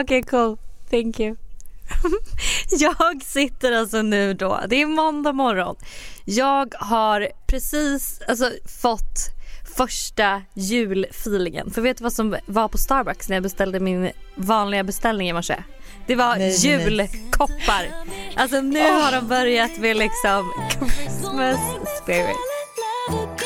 Okej okay, cool, thank you. jag sitter alltså nu då, det är måndag morgon. Jag har precis alltså, fått första julfeelingen. För vet du vad som var på Starbucks när jag beställde min vanliga beställning i morse? Det var nej, julkoppar. Alltså nu har de börjat med liksom Christmas spirit.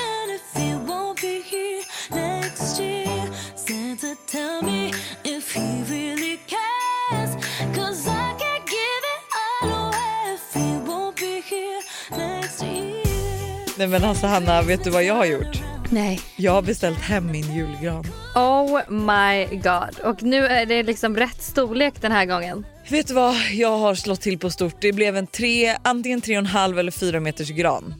Nej men alltså Hanna, vet du vad jag har gjort? Nej. Jag har beställt hem min julgran. Oh my god. Och nu är det liksom rätt storlek den här gången. Vet du vad, jag har slått till på stort. Det blev en tre, antingen tre och en halv eller fyra meters gran.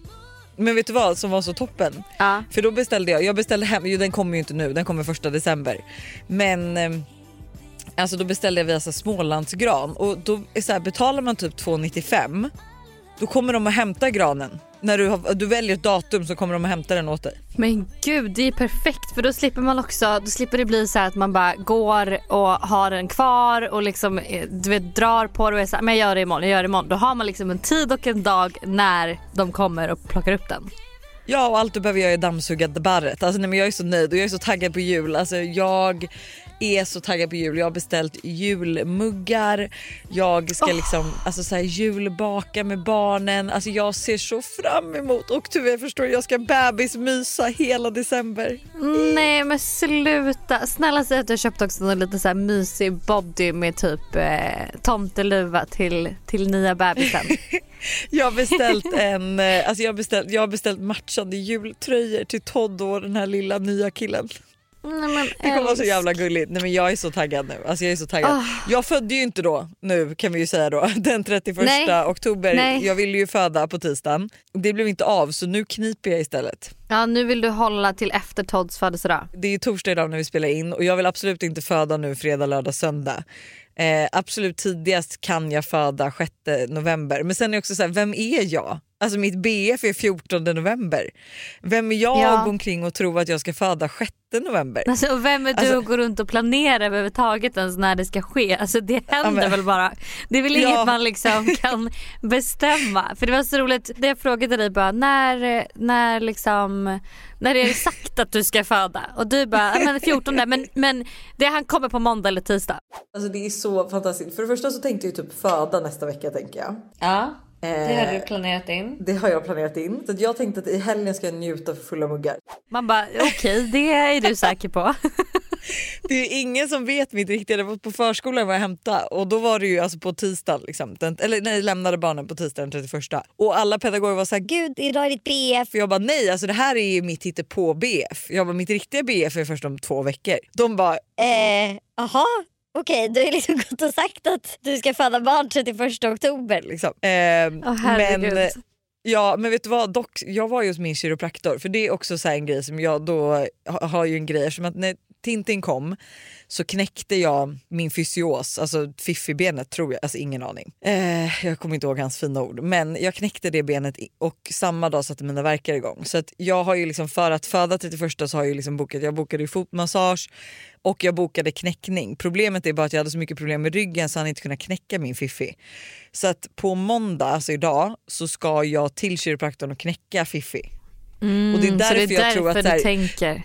Men vet du vad som var så toppen? Ja. För då beställde jag, jag beställde hem, jo den kommer ju inte nu, den kommer första december. Men eh, alltså då beställde jag via så Smålandsgran och då så här, betalar man typ 2,95 då kommer de att hämta granen när du, har, du väljer ett datum så kommer de att hämta den åt dig. Men gud det är perfekt för då slipper man också, då slipper det bli så att man bara går och har den kvar och liksom eh, du vet drar på det och är så här, men jag gör det imorgon, jag gör det imorgon. Då har man liksom en tid och en dag när de kommer och plockar upp den. Ja och allt du behöver göra är dammsuga barret. Alltså, nej, men jag är så nöjd och jag är så taggad på jul. Alltså, jag är så taggad på jul. Jag har beställt julmuggar. Jag ska oh. liksom alltså, så här, julbaka med barnen. Alltså, jag ser så fram emot och tyvärr förstår jag ska bebismysa hela december. Nej men sluta. Snälla säg att du har köpt också en lite så här mysig body med typ eh, tomteluva till, till nya bebisen. jag har beställt en, eh, alltså jag har beställt, jag har beställt matchande jultröjor till Todd och den här lilla nya killen. Nej, men det kommer vara så jävla gulligt. Nej, men jag är så taggad nu. Alltså, jag, är så taggad. Oh. jag födde ju inte då nu kan vi ju säga då den 31 Nej. oktober. Nej. Jag ville ju föda på tisdagen. Det blev inte av så nu kniper jag istället. Ja nu vill du hålla till efter Todds födelsedag. Det är torsdag idag när vi spelar in och jag vill absolut inte föda nu fredag, lördag, söndag. Eh, absolut tidigast kan jag föda 6 november. Men sen är det också så här, vem är jag? Alltså mitt BF är 14 november. Vem är jag ja. omkring och tro att jag ska föda 6 november? Alltså, och vem är du alltså, att gå runt och planera överhuvudtaget ens när det ska ske? Alltså det händer ja, väl bara. Det är väl ja. inget man liksom kan bestämma. För det var så roligt, det jag frågade dig bara när, när liksom när är det sagt att du ska föda? Och du bara, men 14 men, men det han kommer på måndag eller tisdag. Alltså det är så fantastiskt. För det första så tänkte jag typ föda nästa vecka tänker jag. Ja. Det har du eh, planerat in. Det har jag planerat in. Så jag tänkte att i helgen ska jag njuta för fulla muggar. Man bara okej okay, det är du säker på. det är ingen som vet mitt riktiga, det var på förskolan var jag hämtade och då var det ju alltså på tisdag liksom, den, eller nej lämnade barnen på tisdag den 31 och alla pedagoger var såhär gud idag är ditt BF. Jag bara nej alltså det här är ju mitt hittepå BF. Jag bara mitt riktiga BF är först om två veckor. De bara eh, aha Okej, du har liksom gått och sagt att du ska föda barn 31 oktober. Liksom. Eh, oh, men, ja men vet du vad, dock, jag var ju hos min kiropraktor för det är också så en grej som jag då har ju en grej eftersom att när Tintin kom så knäckte jag min fysios, alltså fiffibenet tror jag, alltså ingen aning. Eh, jag kommer inte ihåg hans fina ord men jag knäckte det benet och samma dag satte mina verkar igång. Så att jag har ju liksom för att föda 31 så har jag liksom bokat, jag bokade fotmassage och jag bokade knäckning. Problemet är bara att jag hade så mycket problem med ryggen så han inte kunnat knäcka min fiffi. Så att på måndag, alltså idag, så ska jag till kiropraktorn och knäcka fiffi. Mm, och det är därför, så det är jag tror att... Du här, tänker.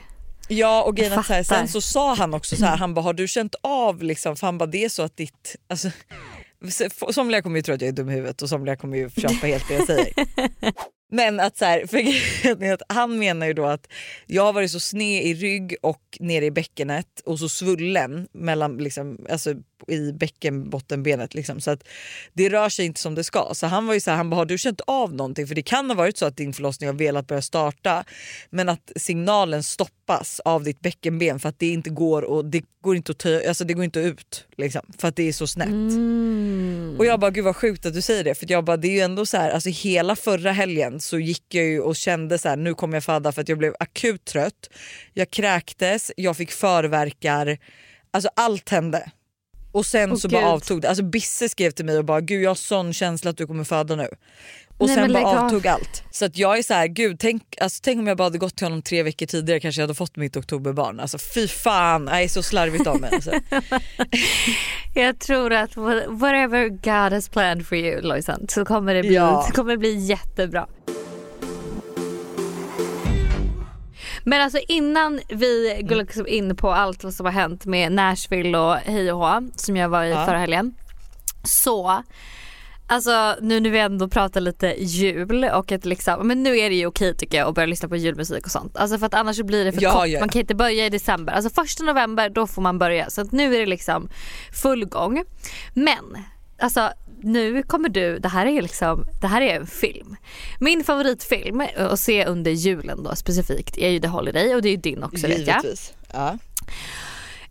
Ja och grejen att så här, sen så sa han också så här, han bara har du känt av liksom, för han bara det är så att ditt, alltså, somliga kommer ju tro att jag är dum i huvudet och somliga kommer ju köpa helt det jag säger. Men att så här, för han menar ju då att jag har varit så sned i rygg och nere i bäckenet och så svullen mellan, liksom, alltså, i bäckenbottenbenet. Liksom, så att det rör sig inte som det ska. Så han var ju så här, han bara har du känt av någonting? För det kan ha varit så att din förlossning har velat börja starta men att signalen stoppas av ditt bäckenben för att det inte går och det går inte att, tö- alltså det går inte ut liksom, för att det är så snett. Mm. Och jag bara gud vad sjukt att du säger det för jag bara det är ju ändå så här, alltså hela förra helgen så gick jag ju och kände så här, nu kommer jag föda för att jag blev akut trött. Jag kräktes, jag fick förverkar, alltså allt hände. Och sen oh, så Gud. bara avtog det. Alltså Bisse skrev till mig och bara gud jag har sån känsla att du kommer föda nu. och Nej, sen bara avtog allt. Så att jag är så här, gud tänk, alltså, tänk om jag bara hade gått till honom tre veckor tidigare kanske jag hade fått mitt oktoberbarn. Alltså fy fan, jag är så slarvigt av mig. Alltså. Jag tror att wha- whatever God has planned for you Lojsan så kommer det bli, Ja. det kommer bli jättebra. Men alltså innan vi går liksom in på allt vad som har hänt med Nashville och hej och hå som jag var i Ja. förra helgen. Så Alltså nu när vi ändå pratar lite jul och att liksom, men nu är det ju okej tycker jag att börja lyssna på julmusik och sånt. Alltså för att annars blir det för Ja, kort. ja. Man kan inte börja i december. Alltså första november då får man börja. Så att nu är det liksom full gång. Men alltså nu kommer du, det här är liksom, det här är en film. Min favoritfilm att se under julen då specifikt är ju The Holiday och det är ju din också vet jag. Givetvis. Ja.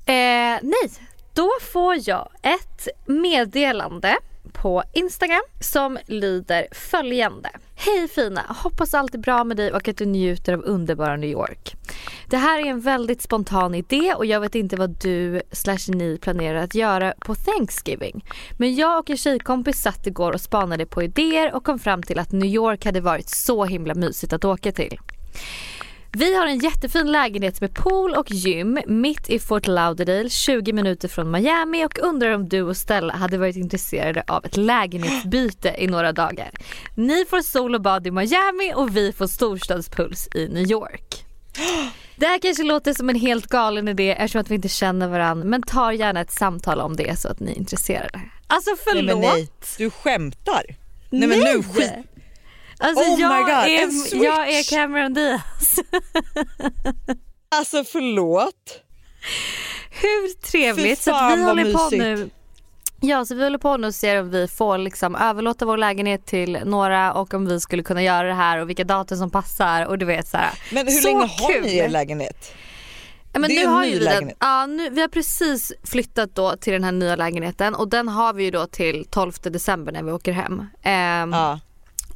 Eh, nej, då får jag ett meddelande på Instagram som lyder följande. Hej fina, hoppas allt är bra med dig och att du njuter av underbara New York. Det här är en väldigt spontan idé och jag vet inte vad du slash ni planerar att göra på Thanksgiving. Men jag och en tjejkompis satt igår och spanade på idéer och kom fram till att New York hade varit så himla mysigt att åka till. Vi har en jättefin lägenhet med pool och gym mitt i Fort Lauderdale 20 minuter från Miami och undrar om du och Stella hade varit intresserade av ett lägenhetsbyte i några dagar. Ni får sol och bad i Miami och vi får storstadspuls i New York. Det här kanske låter som en helt galen idé eftersom att vi inte känner varandra men tar gärna ett samtal om det så att ni är intresserade. Alltså Nej, förlåt. men nej, du skämtar. Nej, men nu skit. Alltså Oh my jag, God, en är, switch. jag är Cameron Diaz. Alltså förlåt. Hur trevligt. Så vi håller på mysigt. nu. Ja så vi håller på nu och ser om vi får liksom överlåta vår lägenhet till några och om vi skulle kunna göra det här och vilka datum som passar och du vet så här. Men hur Så länge har kul. ni er lägenhet? Ja, men Det är nu en har ny vi, den, lägenhet. ja, nu, vi har precis flyttat då till den här nya lägenheten och den har vi ju då till 12 december när vi åker hem. Ehm, Ja.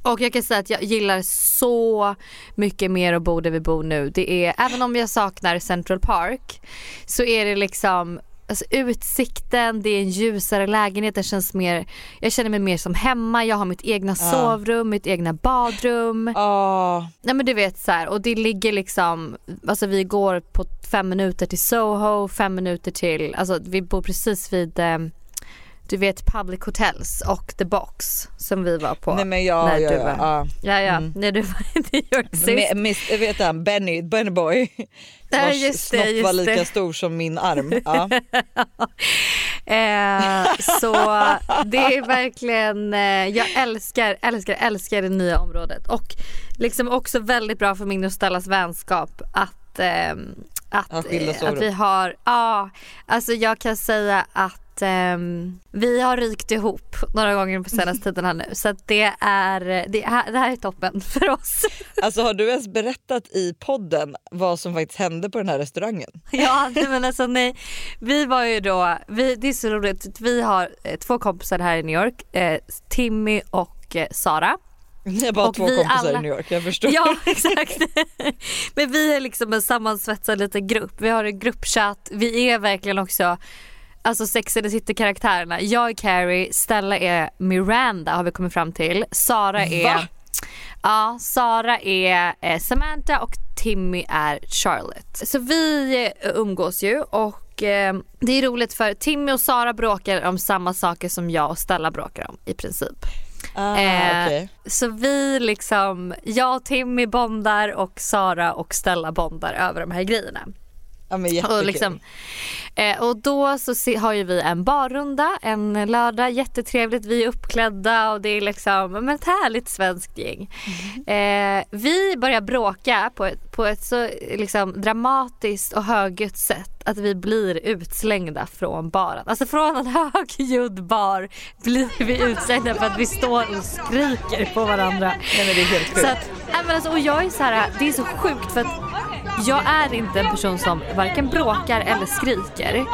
Och jag kan säga att jag gillar så mycket mer att bo där vi bor nu. Det är, även om jag saknar Central Park så är det liksom Alltså utsikten, det är en ljusare lägenhet, den känns mer, jag känner mig mer som hemma, jag har mitt egna sovrum, mitt egna badrum. Ja. Nej men du vet så här, och det ligger liksom, alltså vi går på fem minuter till Soho, fem minuter till, alltså vi bor precis vid eh, du vet Public Hotels och The Box som vi var på. Nej men ja, när ja, du ja, var- ja. Ja ja, Mm. när du var i New York sist. Miss, vet han, Benny, Benny Boy. Ja, vars just det, snopp var lika det. stor som min arm. Ja. Eh, så det är verkligen, eh, jag älskar, älskar, älskar det nya området och liksom också väldigt bra för min och Stellas vänskap att, Ha att, skilda eh, att vi har, ja alltså jag kan säga att ehm, vi har rykt ihop några gånger på senaste tiden här nu så att det är, det, här, det här är toppen för oss. Alltså har du ens berättat i podden vad som faktiskt hände på den här restaurangen? Ja nej, men alltså nej. Vi var ju då, vi, det är så roligt, vi har eh, två kompisar här i New York, eh, Timmy och eh, Sara. Ni har bara Och två kompisar alla- i New York, jag förstår. Ja exakt. Men vi är liksom en sammansvetsad liten grupp. Vi har en gruppchatt. Vi är verkligen också Alltså Sex and the City karaktärerna. Jag är Carrie, Stella är Miranda har vi kommit fram till. Sara är Va? Ja, Sara är eh, Samantha och Timmy är Charlotte. Så vi eh, umgås ju och eh, det är roligt för Timmy och Sara bråkar om samma saker som jag och Stella bråkar om i princip. Ah, Eh, okej. Så vi liksom, jag och Timmy bondar och Sara och Stella bondar över de här grejerna. Ja, men. Och, liksom, eh, och då så se, har ju vi en barrunda en lördag, jättetrevligt, vi är uppklädda och det är liksom men ett härligt svenskt gäng. Eh, vi börjar bråka på ett, på ett så liksom, dramatiskt och högljutt sätt att vi blir utslängda från baren. Alltså från en högljudd bar blir vi utslängda för att vi står och skriker på varandra. Nej men det är helt sjukt. Så att, men alltså, och jag är så här, det är så sjukt för att jag är inte en person som varken bråkar eller skriker.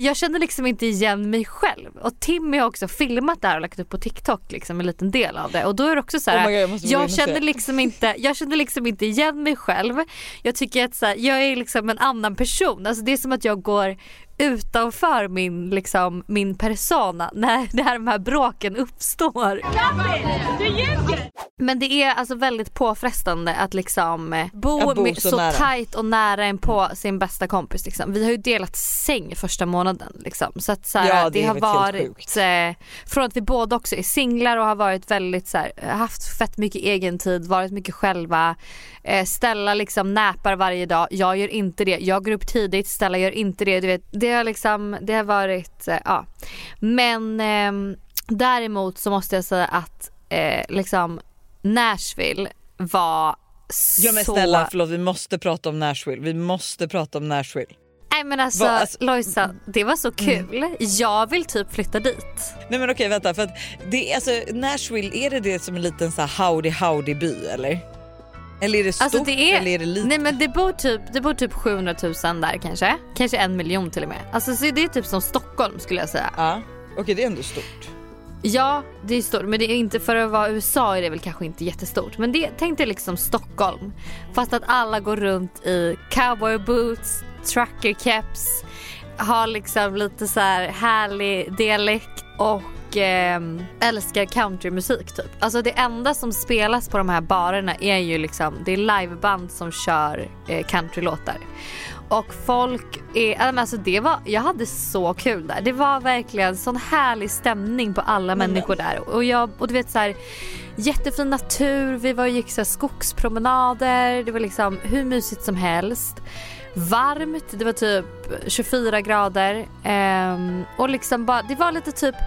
Jag kände liksom inte igen mig själv. Och Timmy har också filmat det här och lagt upp på TikTok liksom en liten del av det. Och då är det också så här, Oh God, jag jag, se. liksom inte, jag kände liksom inte igen mig själv. Jag tycker att så här, jag är liksom en annan person, alltså det är som att jag går utanför min, liksom, min persona när, när de här bråken uppstår. Men det är alltså väldigt påfrestande att liksom bo, med, så så, nära. tajt och nära en på sin bästa kompis. Liksom. Vi har ju delat säng första månaden. Liksom. Så att så här, Ja, det, det har varit, eh, från att vi båda också är singlar och har varit väldigt så här, haft fett mycket egen tid, varit mycket själva. Eh, Stella liksom näpar varje dag, jag gör inte det. Jag går upp tidigt, Stella gör inte det. Du vet, det, har liksom, det har varit, eh, ja. Men ehm, däremot så måste jag säga att eh, liksom Nashville var så... Ja men snälla förlåt vi måste prata om Nashville. Vi måste prata om Nashville. Nej men alltså, Va, alltså- Lojsa, det var så kul. Jag vill typ flytta dit. Nej men okej vänta för att det alltså Nashville är det det som en liten så här howdy howdy by eller? Eller är det stort Alltså det är, eller är det litet? nej men det bor, typ, det bor typ 700 000 där kanske. Kanske en miljon till och med. Alltså så det är typ som Stockholm skulle jag säga. Ja okej det är ändå stort. Ja det är stort men det är inte för att vara USA är det väl kanske inte jättestort. Men det, tänk dig liksom Stockholm. Fast att alla går runt i cowboy boots, trucker caps, har liksom lite så här härlig dialekt och ehm, älskar countrymusik typ. Alltså det enda som spelas på de här barerna är ju liksom, det är liveband som kör eh, countrylåtar. Och folk är, alltså det var, jag hade så kul där. Det var verkligen sån härlig stämning på alla människor där. Och, jag, och du vet så här, jättefin natur, vi var och gick så här skogspromenader, det var liksom hur mysigt som helst. Varmt, det var typ 24 grader. ehm, och liksom bara, det var lite typ, eh,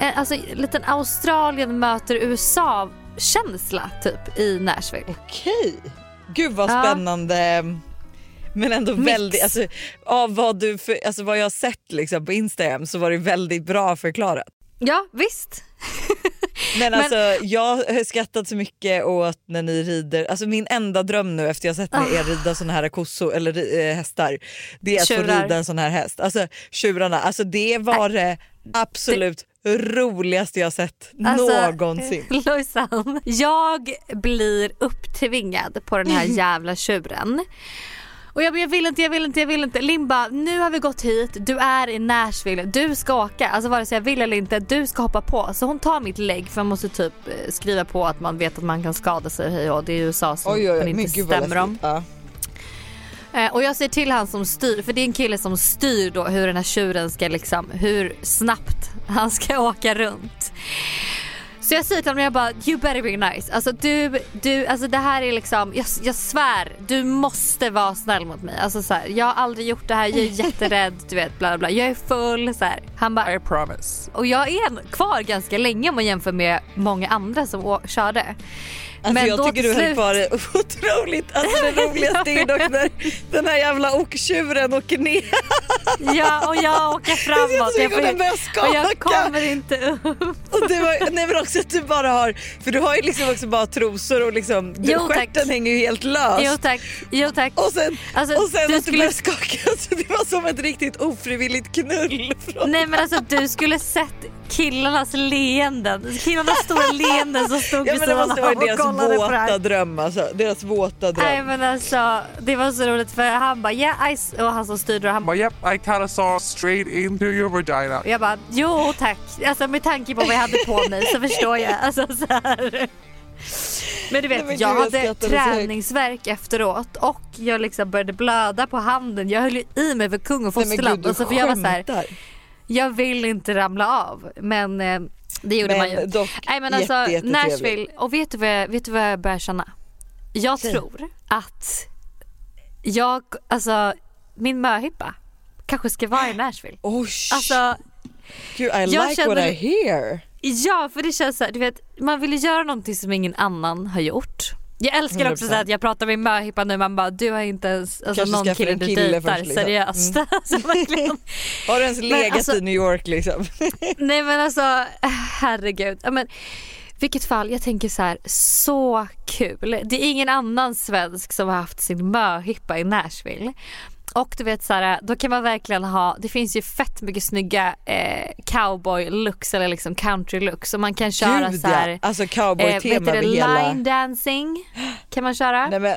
alltså liten Australien möter USA känsla typ i Nashville. Okej. Gud vad Ja. spännande. Men ändå Mix. väldigt, alltså, av vad, du för, alltså, vad jag har sett liksom, på Instagram så var det väldigt bra förklarat. Ja visst. Men, Men- alltså jag har skrattat så mycket åt när ni rider, alltså min enda dröm nu efter jag sett Ah. er rida såna här kossor eller eh, hästar det är att få rida en sån här häst. Alltså tjurarna, alltså det var det absolut roligaste jag sett Alltså, någonsin. Lojsan, jag blir upptvingad på den här jävla tjuren. Och jag, jag vill inte, jag vill inte, jag vill inte. Limba, nu har vi gått hit, du är i Nashville, du ska åka. Alltså vare sig jag vill eller inte, du ska hoppa på. Så hon tar mitt lägg för man måste typ eh, skriva på att man vet att man kan skada sig hej och det är USA som Oj, oj, oj, inte vad stämmer om. Ja. Eh, Och jag säger till han som styr, för det är en kille som styr då hur den här tjuren ska liksom, hur snabbt han ska åka runt. Så jag säger till honom, jag bara you better be nice. Alltså du, du, alltså det här är liksom, jag, jag svär, du måste vara snäll mot mig. Alltså så här, jag har aldrig gjort det här, jag är jätterädd, du vet bla bla. Jag är full så här. Han bara I promise. och jag är kvar ganska länge om man jämför med många andra som körde. Alltså jag då tycker du höll på det otroligt, alltså det roligaste är dock när den här jävla oktjuren åker ner. Ja och jag åker framåt. Jag börjar och jag kommer inte upp. Och det var, nej men också att du bara har, för du har ju liksom också bara trosor och liksom Jo, stjärten hänger ju helt löst. Jo tack, jo tack. Och sen, Alltså, och sen du att du skulle- började skaka, så det var som ett riktigt ofrivilligt knull. Från... Nej men alltså du skulle sett killarnas leenden. Killarnas stora leenden som stod Ja vid men det sidan av och deras kollade på det här. våta dröm alltså. Deras våta dröm. Nej men alltså det var så roligt för han bara yeah I s-" och han som styrde och han bara yep, I kind of saw straight into your vagina. jag bara jo tack. Alltså med tanke på vad jag hade på mig så förstår jag. Alltså så här. Men du vet Nej, men jag hade träningsverk efteråt och jag liksom började blöda på handen. Jag höll ju i mig för kung och Nej, men fosterland. gud, du alltså, för jag var så här. Jag vill inte ramla av. Men eh, det gjorde man ju. Men dock Nej men alltså jätte. Nashville, och vet du, vad jag, vet du vad jag börjar känna? Jag Säg. tror att jag, alltså min möhippa kanske ska vara i Nashville. Oj, Alltså gud, I jag like what känner- I hear. ja för det känns så här, du vet man vill ju göra någonting som ingen annan har gjort. Jag älskar också 100%. så att jag pratar med möhippa nu man bara du har inte ens alltså, Kanske någon kille du dejtar liksom. seriöst. alltså, verkligen. Har du ens legat alltså- i New York liksom? Nej men alltså herregud. Men, vilket fall, jag tänker så här, så kul. Det är ingen annan svensk som har haft sin möhippa i Nashville. Och du vet här, då kan man verkligen ha, det finns ju fett mycket snygga eh, cowboy looks eller liksom country looks och man kan köra Gud, så här, ja. Alltså eh, cowboy-tema vet du över hela... line dancing kan man köra. Nej, men,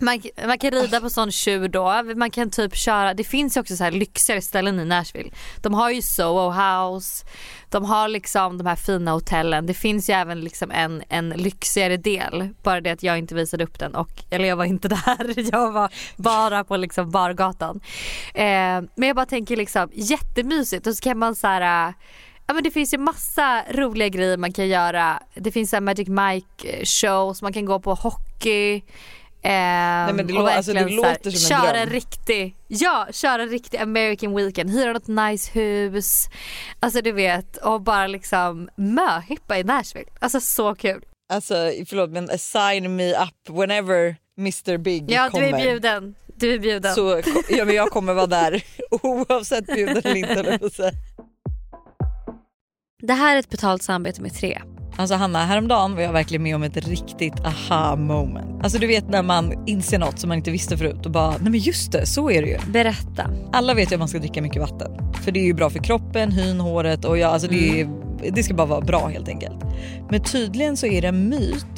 man, man kan rida på sån tjur då, man kan typ köra, det finns ju också så här lyxigare ställen i Nashville. De har ju Soho House, de har liksom de här fina hotellen. Det finns ju även liksom en, en lyxigare del. Bara det att jag inte visade upp den och, eller jag var inte där, jag var bara på liksom bargatan. Eh, men jag bara tänker liksom jättemysigt och så kan man så här eh, Ja men det finns ju massa roliga grejer man kan göra. Det finns en Magic Mike eh, shows, man kan gå på hockey. Ehm, men det och lå- alltså, det låter som en köra dröm. en riktig, ja köra en riktig American weekend, hyra något nice hus. Alltså du vet och bara liksom möhippa i Nashville. Alltså så kul. alltså förlåt men sign me up whenever Mr Big Ja kommer. du är bjuden. Du är bjuden. Så ja, men jag kommer vara där oavsett bjuden eller inte. Det här är ett betalt samarbete med Tre. Alltså Hanna, häromdagen var jag verkligen med om ett riktigt aha moment. Alltså du vet när man inser något som man inte visste förut och bara nej men just det, så är det ju. Berätta. Alla vet ju att man ska dricka mycket vatten. För det är ju bra för kroppen, hyn, håret och ja, alltså det, är, det ska bara vara bra helt enkelt. Men tydligen så är det en myt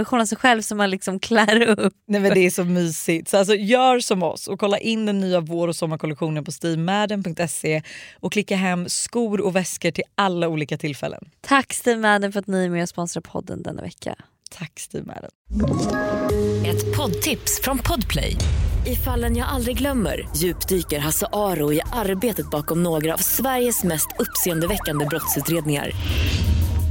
miniversion av sig själv som man liksom klär upp. Nej men det är så mysigt. Så alltså, gör som oss och kolla in den nya vår och sommarkollektionen på stevemadden.se och klicka hem skor och väskor till alla olika tillfällen. Tack Steve Madden för att ni är med och sponsrar podden denna vecka. Tack Steve Madden. Ett poddtips från Podplay. I fallen jag aldrig glömmer djupdyker Hasse Aro i arbetet bakom några av Sveriges mest uppseendeväckande brottsutredningar.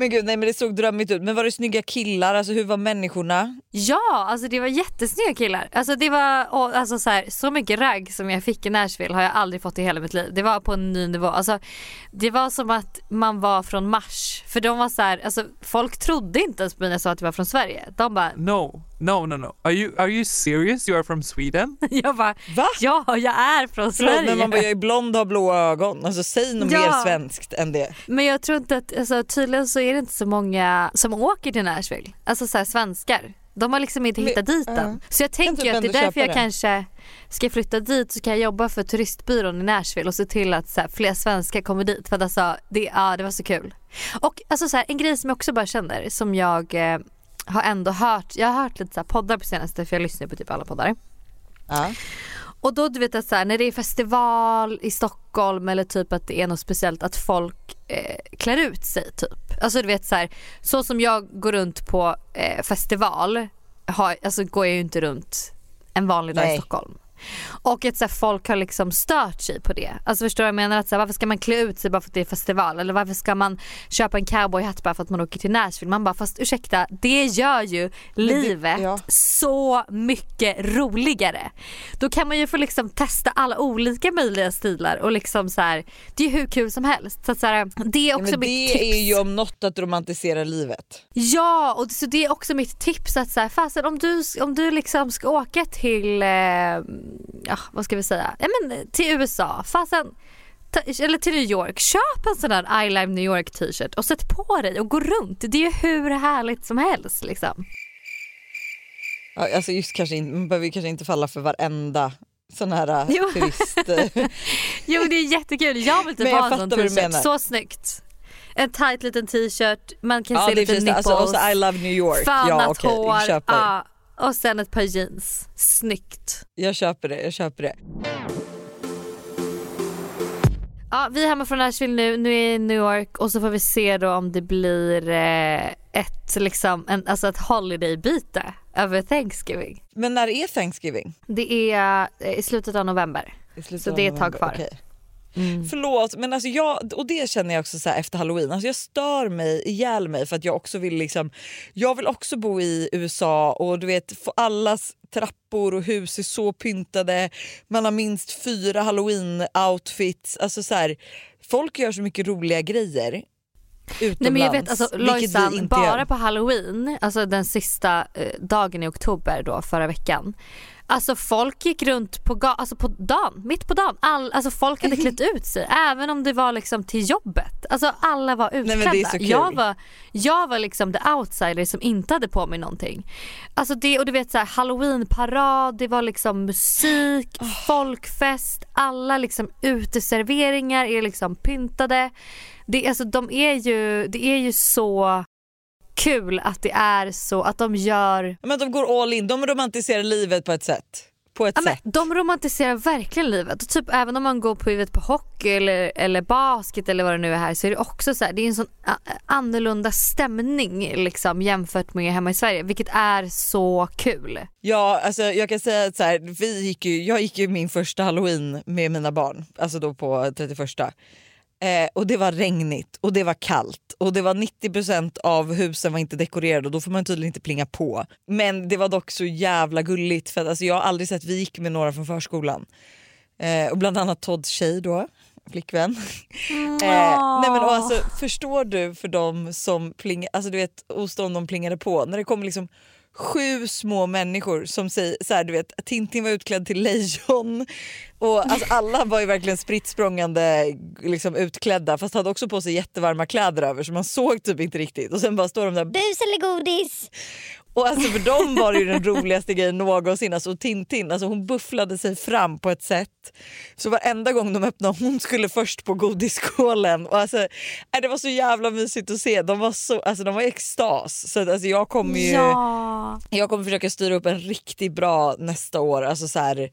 Men gud nej men det såg drömmigt ut. Men var det snygga killar? Alltså hur var människorna? Ja, alltså det var jättesnygga killar. Alltså det var och, alltså så, här, så mycket ragg som jag fick i Nashville har jag aldrig fått i hela mitt liv. Det var på en ny nivå. Alltså, det var som att man var från Mars. För de var så här, alltså, folk trodde inte ens på mig när jag sa att jag var från Sverige. De bara, No, no, no, no. Are you are you serious? You are from Sweden? jag bara, Va? ja jag är från Förlåt, Sverige. men man bara, jag är blond och har blåa ögon. Alltså säg något Ja. mer svenskt än det. Men jag tror inte att, alltså, tydligen så är det inte så många som åker till Nashville. Alltså så här, svenskar. De har liksom inte Men- hittat dit ja. den. Så jag tänker typ att det är därför jag det. kanske ska flytta dit så kan jag jobba för turistbyrån i Nashville och se till att så här, fler svenskar kommer dit för att alltså, det, ja, det var så kul. Och alltså så här, en grej som jag också bara känner som jag eh, har ändå hört, jag har hört lite så poddar på senaste för jag lyssnar på typ alla poddar. Ja. Och då du vet att så här, när det är festival i Stockholm eller typ att det är något speciellt att folk eh, klär ut sig typ. Alltså du vet så här, så som jag går runt på eh, festival, har, alltså går jag ju inte runt en vanlig dag i Nej. Stockholm. Och att så här, folk har liksom stört sig på det. Alltså förstår du vad jag menar? Att, så här, varför ska man klä ut sig bara för att det är festival? Eller varför ska man köpa en cowboyhatt bara för att man åker till Nashville? Man bara fast ursäkta, det gör ju livet ja. så mycket roligare. Då kan man ju få liksom testa alla olika möjliga stilar och liksom så här, det är hur kul som helst. Så att så här, det är också Men mitt det tips. är ju om något att romantisera livet. Ja, och så det är också mitt tips att så här, fasen om du, om du liksom ska åka till, eh, ja vad ska vi säga, ja men till USA, fasen eller till New York, köp en sån där I Love New York t-shirt och sätt på dig och gå runt. Det är ju hur härligt som helst liksom. Ja, Alltså just kanske inte, man behöver kanske inte falla för varenda sån här äh, Jo. turist... Jo det är jättekul, jag vill typ Men jag ha en sån t-shirt, så snyggt. En tight liten t-shirt, man kan ja se lite nipples, Alltså, och så I love New York. fönat Ja okej, hår, och sen ett par jeans. Snyggt. Jag köper det, jag köper det. Ja, vi är hemma från Nashville nu, nu är i New York och så får vi se då om det blir eh, ett, liksom, en, alltså ett holiday-byte över Thanksgiving. Men när är Thanksgiving? Det är eh, i slutet av november. Slutet Så av det är ett tag kvar. Okej. Förlåt men alltså jag, och det känner jag också så efter halloween, alltså jag stör mig ihjäl mig för att jag också vill liksom, jag vill också bo i USA och du vet få allas trappor och hus är så pyntade, man har minst fyra halloween outfits, alltså så här, folk gör så mycket roliga grejer utomlands. Nej men jag vet alltså Lojsan, bara gör. på halloween, alltså den sista eh, dagen i oktober då förra veckan. Alltså folk gick runt på, alltså på dagen, mitt på dagen. All, alltså folk hade klätt ut sig även om det var liksom till jobbet. Alltså alla var utklädda. kul. jag, var, jag var liksom the outsider som inte hade på mig någonting. Alltså det, och du vet så här, halloweenparad, det var liksom musik, folkfest, alla liksom uteserveringar är liksom pyntade. Det, alltså, de är ju, det är ju så kul att det är så att de gör Men de går all in, de romantiserar livet på ett sätt. På ett Ja, men sätt. de romantiserar verkligen livet. Och typ även om man går på huvudet på hockey eller, eller basket eller vad det nu är här så är det också så här, det är en sån annorlunda stämning liksom jämfört med hemma i Sverige vilket är så kul. Ja, alltså jag kan säga att så här, vi gick ju, jag gick ju min första halloween med mina barn, alltså då på 31. Eh, och det var regnigt och det var kallt och det var 90% av husen var inte dekorerade och då får man tydligen inte plinga på. Men det var dock så jävla gulligt för att alltså, jag har aldrig sett, vi gick med några från förskolan. Eh, och bland annat Todds tjej då, flickvän. Eh, nej men och alltså, förstår du för dem som plingar, alltså du vet dem de plingade på när det kom liksom sju små människor som säger så här, du vet Tintin var utklädd till lejon och alltså alla var ju verkligen spritt språngande liksom utklädda fast hade också på sig jättevarma kläder över så man såg typ inte riktigt och sen bara står de där Bus eller godis? Och alltså för dem var det ju den roligaste grejen någonsin. Alltså Tintin alltså hon bufflade sig fram på ett sätt. Så varenda gång de öppnade hon skulle först på godisskålen. Och alltså, äh, det var så jävla mysigt att se. De var, så, alltså, de var i extas. Så att, alltså, jag kommer ju Ja. jag kommer försöka styra upp en riktigt bra nästa år. Alltså så här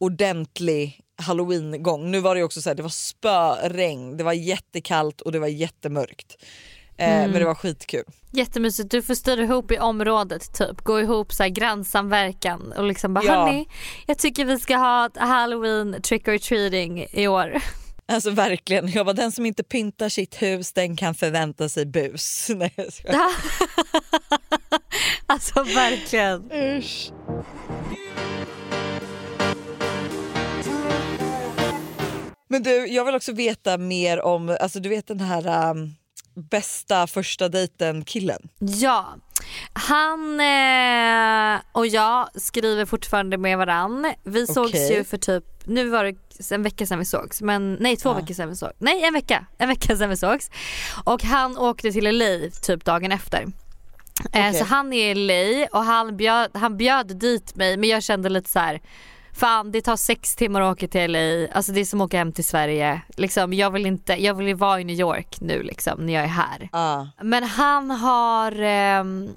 ordentlig halloween-gång. Nu var det också så här, det var spöregn, det var jättekallt och det var jättemörkt. Eh, Men det var skitkul. Jättemysigt, du får styra ihop i området typ, gå ihop så här grannsamverkan och liksom bara Ja. hörni jag tycker vi ska ha ett halloween trick or treating i år. Alltså verkligen, jag var den som inte pyntar sitt hus den kan förvänta sig bus. Nej, jag alltså verkligen. Usch. Men du, jag vill också veta mer om, alltså du vet den här um, bästa första dejten killen. Ja, han eh, och jag skriver fortfarande med varann. Vi sågs Okej. ju för typ, nu var det en vecka sedan vi sågs, men nej två Ja. veckor sedan vi sågs. Nej en vecka, en vecka sedan vi sågs. Och han åkte till LA typ dagen efter. Eh, Okej. Så han är i LA och han bjöd, han bjöd dit mig men jag kände lite så här. Fan det tar sex timmar att åka till LA, alltså det är som att åka hem till Sverige. Liksom, jag vill inte, jag vill ju vara i New York nu liksom när jag är här. Ah. Men han har ehm,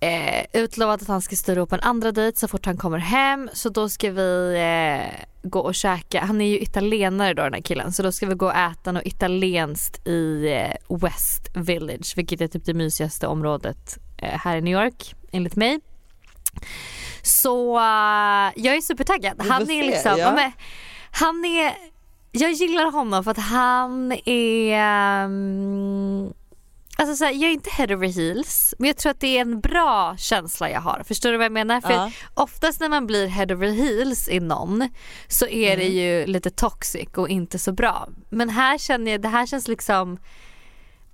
eh, utlovat att han ska styra upp en andra dejt så fort han kommer hem. Så då ska vi eh, gå och käka. Han är ju italienare då den här killen. Så då ska vi gå och äta något italienskt i eh, West Village. Vilket är typ det mysigaste området eh, här i New York enligt mig. Så eh, jag är supertaggad. Han är se, liksom, ja. ja. men, han är, jag gillar honom för att han är ehm, Alltså så här, jag är inte head over heels men jag tror att det är en bra känsla jag har. Förstår du vad jag menar? För Ja. oftast när man blir head over heels i någon så är det ju lite toxic och inte så bra. Men här känner jag, det här känns liksom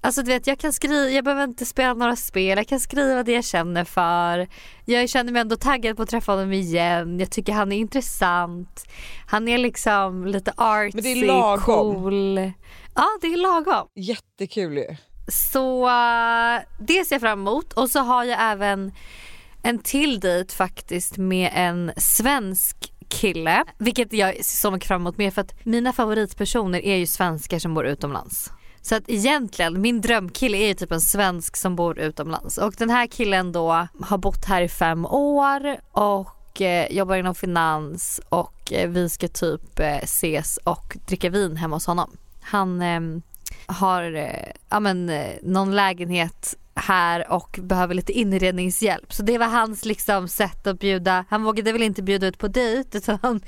Alltså du vet jag kan skriva, jag behöver inte spela några spel, jag kan skriva det jag känner för. Jag känner mig ändå taggad på att träffa honom igen. Jag tycker han är intressant. Han är liksom lite artsy, Men det är lagom. cool. Ja det är lagom. Jättekul ju. Så eh, det ser jag fram emot och så har jag även en till dejt faktiskt med en svensk kille. Vilket jag ser så mycket fram emot med för att mina favoritpersoner är ju svenskar som bor utomlands. Så att egentligen, min drömkille är ju typ en svensk som bor utomlands. Och den här killen då har bott här i fem år och eh, jobbar inom finans och eh, vi ska typ eh, ses och dricka vin hemma hos honom. Han ehm, har eh, ja, men, eh, någon lägenhet här och behöver lite inredningshjälp. Så det var hans liksom sätt att bjuda. Han vågade väl inte bjuda ut på dejt utan han,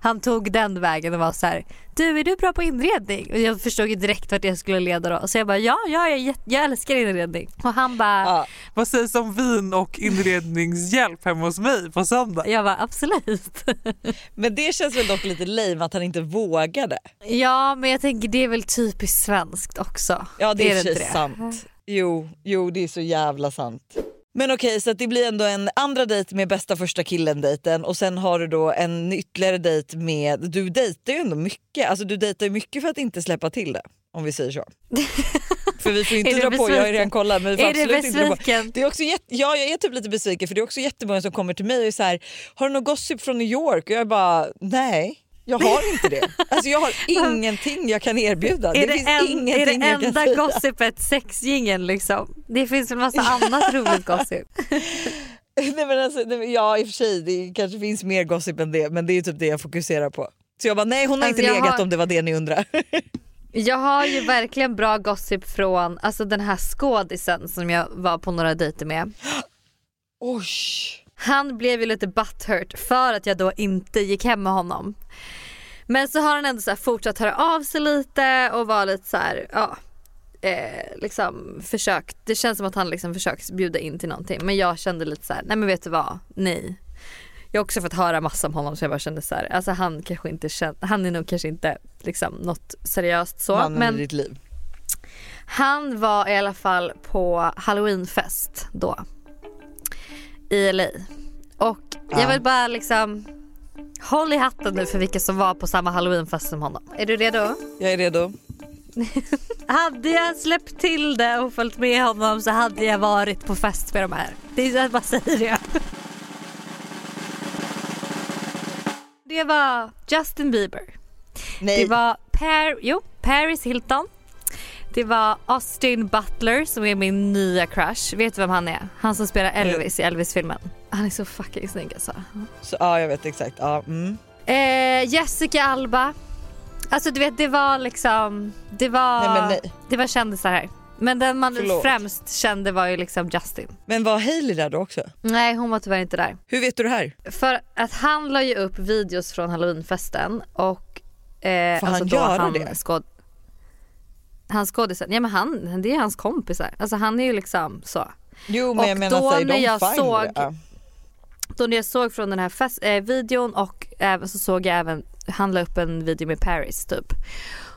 han tog den vägen och var så här. Du är du bra på inredning? Och jag förstod ju direkt vart jag skulle leda då. Så jag bara ja, ja jag, är jätte- jag älskar inredning. Och han bara Ja. Vad sägs om vin och inredningshjälp hemma hos mig på söndag? jag bara absolut. Men det känns väl dock lite lame att han inte vågade. ja men jag tänker det är väl typiskt svenskt också. Ja det är, inte det sant. Jo, jo det är så jävla sant. Men okej så att det blir ändå en andra dejt med bästa första killen dejten och sen har du då en ytterligare dejt med, du dejtar ju ändå mycket, alltså du dejtar ju mycket för att inte släppa till det. Om vi säger så. för vi får inte du dra på, jag har redan kollat men vi får Är du absolut inte dra på. besviken? Det är också jätte, ja jag är typ lite besviken för det är också jättemånga som kommer till mig och är så här, har du något gossip från New York? Och jag är bara nej. Jag har inte det. Alltså jag har ingenting jag kan erbjuda. Är det, det, en, är det enda gossipet sexgingen liksom? Det finns en massa annat roligt gossip. Nej, men alltså, nej, ja i och för sig det kanske finns mer gossip än det men det är typ det jag fokuserar på. Så jag bara nej hon har Alltså, inte legat har- om det var det ni undrar. Jag har ju verkligen bra gossip från alltså den här skådisen som jag var på några dejter med. Oj. Han blev ju lite butthurt för att jag då inte gick hem med honom. Men så har han ändå så fortsatt höra av sig lite och var lite så här, ja. Eh, liksom försökt, det känns som att han liksom försökt bjuda in till någonting men jag kände lite så här, nej men vet du vad, nej. Jag har också fått höra massa om honom så jag bara kände så här, alltså han kanske inte känner, han är nog kanske inte liksom något seriöst så. Mannen men i ditt liv. han var i alla fall på halloweenfest då. I LA. Och Ja. jag vill bara liksom Håll i hatten nu för vilka som var på samma halloweenfest som honom. Är du redo? Jag är redo. Hade jag släppt till det och följt med honom så hade jag varit på fest med de här. Det är jag bara säger det. Det var Justin Bieber. Nej. Det var per, jo, Paris Hilton. Det var Austin Butler som är min nya crush. Vet du vem han är? Han som spelar Elvis i Elvis-filmen. Han är så fucking snygg alltså. Så, ja jag vet exakt. Ja, mm. Eh, Jessica Alba. Alltså du vet det var liksom, det var, Nej, men nej. det var kändisar här. Men den man Förlåt. främst kände var ju liksom Justin. Men var Hailey där då också? Nej hon var tyvärr inte där. Hur vet du det här? För att han la ju upp videos från halloweenfesten och eh, Får alltså han då göra han det? Skåd... Han skådisen, ja men han, det är hans kompisar. Alltså han är ju liksom så. Jo men Och jag menar då är när jag fine såg-? Ja. Då när jag såg från den här fest, eh, videon och även så såg jag även, han la upp en video med Paris typ.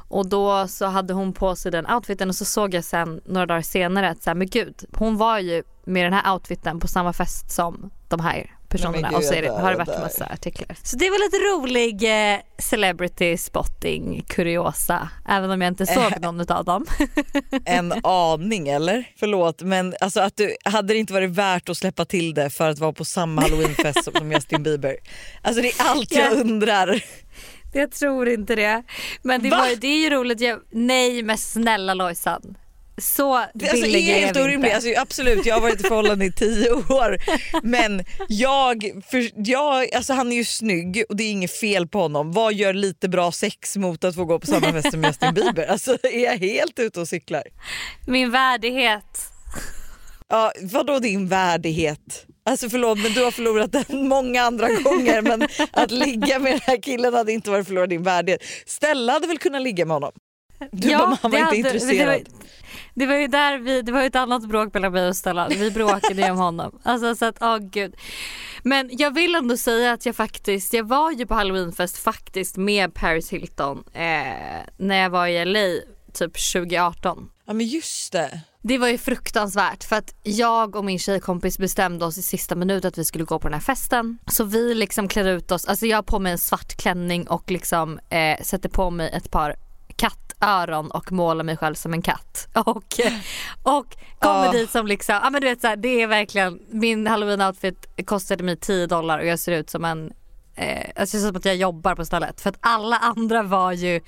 Och då så hade hon på sig den outfiten och så såg jag sen några dagar senare att så här, men gud hon var ju med den här outfiten på samma fest som de här personerna gud, och så är det, har det varit massa artiklar. Så det var lite rolig eh, celebrity spotting kuriosa även om jag inte såg någon av dem. En aning eller? Förlåt men alltså att du, hade det inte varit värt att släppa till det för att vara på samma halloweenfest som- Justin Bieber? Alltså det är allt jag Ja. undrar. Jag tror inte det. Men det, Va? var, det är ju roligt. Jag, nej men snälla Lojsan. Så alltså, billiga är helt orimligt. inte. Alltså, absolut, jag har varit i förhållande i tio år men jag, för, jag, alltså, han är ju snygg och det är inget fel på honom. Vad gör lite bra sex mot att få gå på samma fest som Justin Bieber? Alltså, är jag helt ute och cyklar? Min värdighet. Ja, vadå din värdighet? Alltså förlåt men du har förlorat den många andra gånger men att ligga med den här killen hade inte varit förlora din värdighet. Stella hade väl kunnat ligga med honom? Du bara, han var inte hade- intresserad. Det var, det var ju där vi, det var ju ett annat bråk mellan mig och Stella. Vi bråkade ju om honom. Alltså så att, åh gud. Men jag vill ändå säga att jag faktiskt, jag var ju på halloweenfest faktiskt med Paris Hilton eh, när jag var i LA typ 2018. Ja men just det. Det var ju fruktansvärt för att jag och min tjejkompis bestämde oss i sista minuten att vi skulle gå på den här festen. Så vi liksom klär ut oss, alltså jag har på mig en svart klänning och liksom eh, sätter på mig ett par kattöron och målar mig själv som en katt. Och, och kommer Ah. dit som liksom, ja men du vet så här, det är verkligen, min halloween outfit kostade mig 10 dollar och jag ser ut som en, eh, alltså det ser ut som att jag jobbar på stället. För att alla andra var ju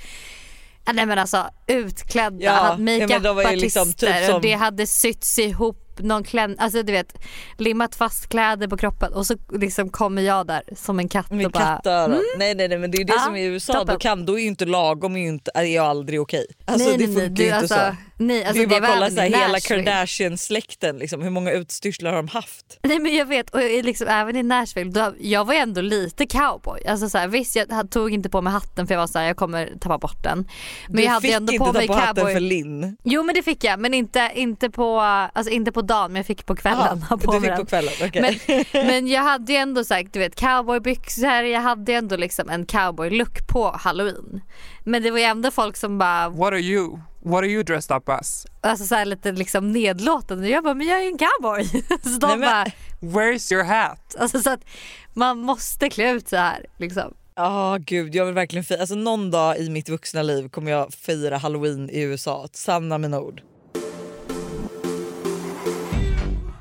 Ja, nej men alltså utklädda, Ja, hade ja, makeupartister liksom typ som- och det hade sytts ihop någon klänning, alltså du vet limmat fast kläder på kroppen och så liksom kommer jag där som en katt och Med bara kattöron. Nej nej nej men det är ju det Ja, som är i USA, toppen. då, kan, då är ju inte lagom är ju inte, är ju aldrig okej. Alltså nej, det nej, funkar nej, ju inte alltså, så. Nej, alltså, det är det bara var kolla så här, hela. Kardashian-släkten, liksom, hur många utstyrslar har de haft? Nej men jag vet och liksom, även i Nashville, då, jag var ju ändå lite cowboy. Alltså, så här, visst jag tog inte på mig hatten för jag var så här, jag kommer tappa bort den. Men du jag hade fick ändå inte på ta mig på hatten cowboy. för Linn. Jo men det fick jag men inte, inte, på, alltså, inte på dagen men jag fick på kvällen ha på du mig fick på kvällen, okej. Men, men jag hade ju ändå sagt, du vet cowboybyxor, jag hade ändå liksom en cowboy-look på halloween. Men det var ju ändå folk som bara, What are you? What are you dressed up as? alltså så här lite liksom nedlåtande. Jag bara, men jag är ju en cowboy. Så de Nej, men- bara, Where's your hat? alltså så att man måste klä ut så här liksom. Ja gud jag vill verkligen fira, alltså någon dag i mitt vuxna liv kommer jag fira halloween i USA, sanna mina ord.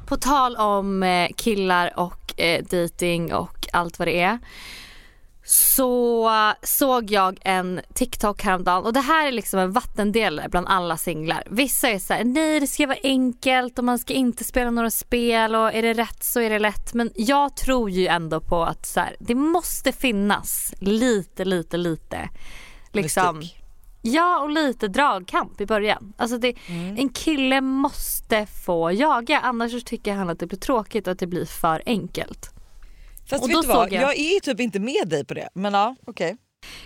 På tal om eh, killar och eh, dating och allt vad det är. Så eh, såg jag en TikTok häromdagen och det här är liksom en vattendelare bland alla singlar. Vissa är så här, nej det ska vara enkelt och man ska inte spela några spel och är det rätt så är det lätt. Men jag tror ju ändå på att så här, det måste finnas lite, lite, lite liksom Mystik. Ja och lite dragkamp i början. Alltså det, Mm. En kille måste få jaga annars tycker han att det blir tråkigt och att det blir för enkelt. Fast Och vet då du vad, såg jag- jag... är typ inte med dig på det. Men ja okej.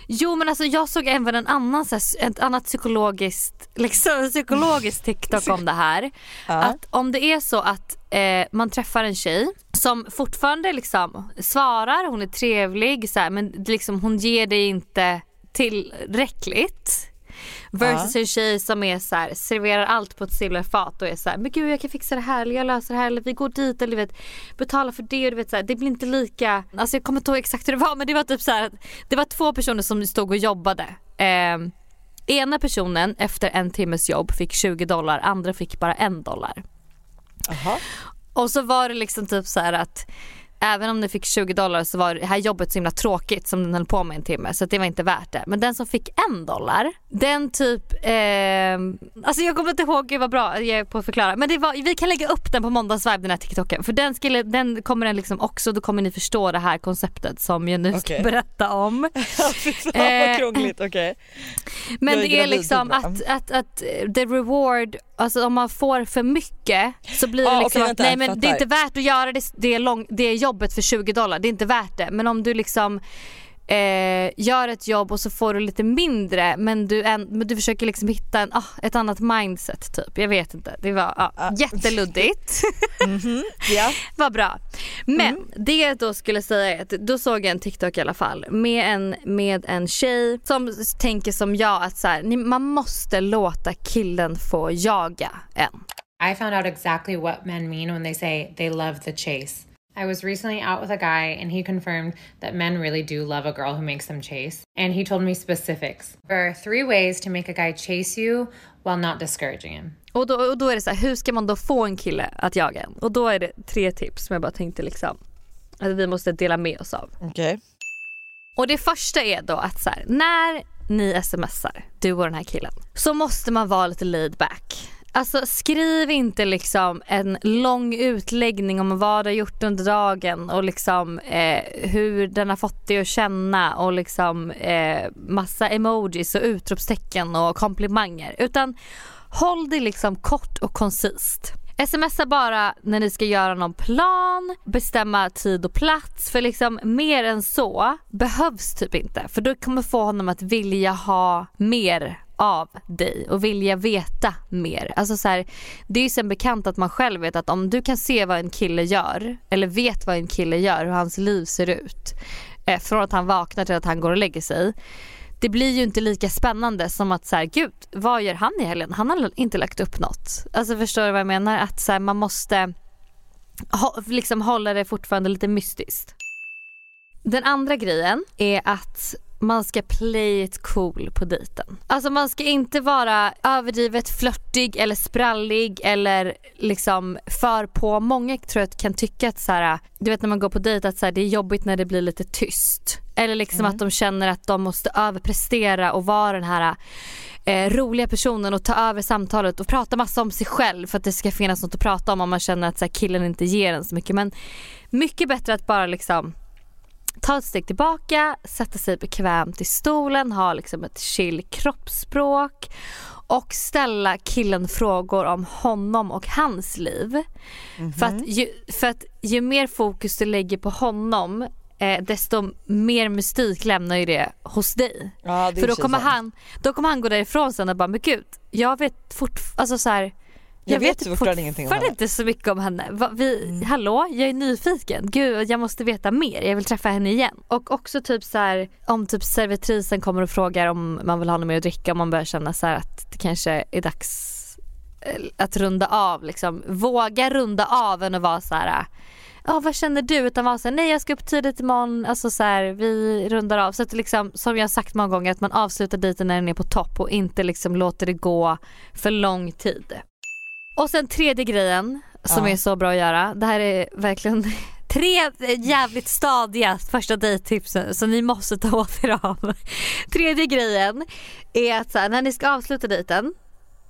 Jo men alltså jag såg även en annan, så här, ett annat psykologiskt, liksom, psykologiskt TikTok om det här. Att om det är så att eh, man träffar en tjej som fortfarande liksom svarar, hon är trevlig så här, men liksom, hon ger dig inte tillräckligt. Versus en tjej som är så här, serverar allt på ett silverfat och är så här, men gud jag kan fixa det här eller jag löser det här eller vi går dit eller vet betala för det och du vet så här, det blir inte lika, alltså jag kommer inte ihåg exakt hur det var men det var typ så här, det var två personer som stod och jobbade. Eh, ena personen efter en timmes jobb fick 20 dollar, andra fick bara en dollar. Aha. Och så var det liksom typ så här att även om den fick 20 dollar så var det här jobbet så himla tråkigt som den höll på med en timme så att det var inte värt det. Men den som fick en dollar, den typ, eh, alltså jag kommer inte ihåg, gud vad bra jag är på att förklara. Men det var, vi kan lägga upp den på måndagsvibe den här TikToken för den, skulle, den kommer den liksom också, då kommer ni förstå det här konceptet som jag nu ska berätta om. Fy fan Eh, vad krångligt, okej. Men Jag är det är liksom att, att, att eh, the reward, alltså om man får för mycket så blir det Ah, liksom att vänta, nej jag men det är inte värt att göra det, det, lång, det jobbet för 20 dollar, det är inte värt det. Men om du liksom eh, gör ett jobb och så får du lite mindre men du, en, men du försöker liksom hitta en, ah, ett annat mindset typ. Jag vet inte, det var ah, Ah. jätteluddigt. Ja. Vad bra. Men Mm. det jag då skulle säga är att då såg jag en TikTok i alla fall med en, med en tjej som tänker som jag att så här, ni, man måste låta killen få jaga en. I found out exactly what men mean when they say they love the chase. I was recently out with a guy and he confirmed that men really do love a girl who makes them chase. And he told me specifics. There are three ways to make a guy chase you while not discouraging him. Och då, och då är det så här, hur ska man då få en kille att jaga en? Och då är det tre tips som jag bara tänkte liksom att vi måste dela med oss av. Okej. Okay. Och det första är då att så här, när ni smsar, du och den här killen, så måste man vara lite laid back. Alltså skriv inte liksom en lång utläggning om vad du har gjort under dagen och liksom eh, hur den har fått dig att känna och liksom eh, massa emojis och utropstecken och komplimanger. Utan håll det liksom kort och koncist. Smsa bara när ni ska göra någon plan, bestämma tid och plats för liksom mer än så behövs typ inte för då kommer få honom att vilja ha mer av dig och vilja veta mer. Alltså så här, det är ju sen bekant att man själv vet att om du kan se vad en kille gör eller vet vad en kille gör, hur hans liv ser ut eh, från att han vaknar till att han går och lägger sig. Det blir ju inte lika spännande som att så här, gud vad gör han i helgen? Han har inte lagt upp något. Alltså förstår du vad jag menar? Att så här, man måste ha, liksom hålla det fortfarande lite mystiskt. Den andra grejen är att man ska play it cool på dejten. Alltså man ska inte vara överdrivet flörtig eller sprallig eller liksom för på. Många tror jag kan tycka att så här, du vet när man går på dejt att så här, det är jobbigt när det blir lite tyst. Eller liksom mm. att de känner att de måste överprestera och vara den här eh, roliga personen och ta över samtalet och prata massa om sig själv för att det ska finnas något att prata om om man känner att så här, killen inte ger en så mycket. Men mycket bättre att bara liksom ta ett steg tillbaka, sätta sig bekvämt i stolen, ha liksom ett chill kroppsspråk och ställa killen frågor om honom och hans liv. Mm -hmm. För, att ju, för att ju mer fokus du lägger på honom eh, desto mer mystik lämnar ju det hos dig. Ja, för då kommer, han, då kommer han gå därifrån sen och bara men gud jag vet fortfarande, alltså så här, jag, vet, vet fortfarande ingenting om henne. inte så mycket om henne. Vi, mm. Hallå, jag är nyfiken. Gud, jag måste veta mer. Jag vill träffa henne igen. Och också typ så här, om typ servitrisen kommer och frågar om man vill ha något mer att dricka. Om man börjar känna så att det kanske är dags eh, att runda av. Liksom. Våga runda av än att vara så här ja vad känner du? Utan vara såhär, nej jag ska upp tidigt imorgon, alltså så här, vi rundar av. Så att liksom, som jag har sagt många gånger, att man avslutar dejten när den är på topp och inte liksom låter det gå för lång tid. Och sen tredje grejen som ja. är så bra att göra. Det här är verkligen tre jävligt stadiga första dejttipsen så ni måste ta åt er av. Tredje grejen är att här, när ni ska avsluta dejten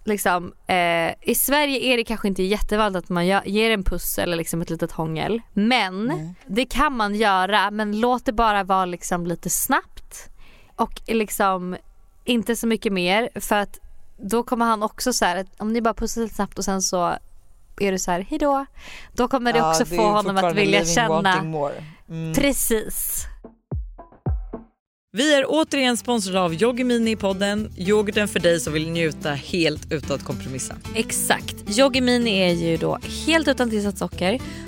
Liksom, eh, I Sverige är det kanske inte jättevanligt att man ger en puss eller liksom ett litet hångel. Men mm. det kan man göra men låt det bara vara liksom lite snabbt. Och liksom inte så mycket mer för att då kommer han också så här, om ni bara pussar lite snabbt och sen så är du så här hejdå. Då kommer det också det få honom att vilja känna. Mm. Precis. Vi är återigen sponsrade av Yoggi Mini i podden. Yoghurten för dig som vill njuta helt utan att kompromissa. Exakt. Yoggi Mini är ju då helt utan tillsatt socker,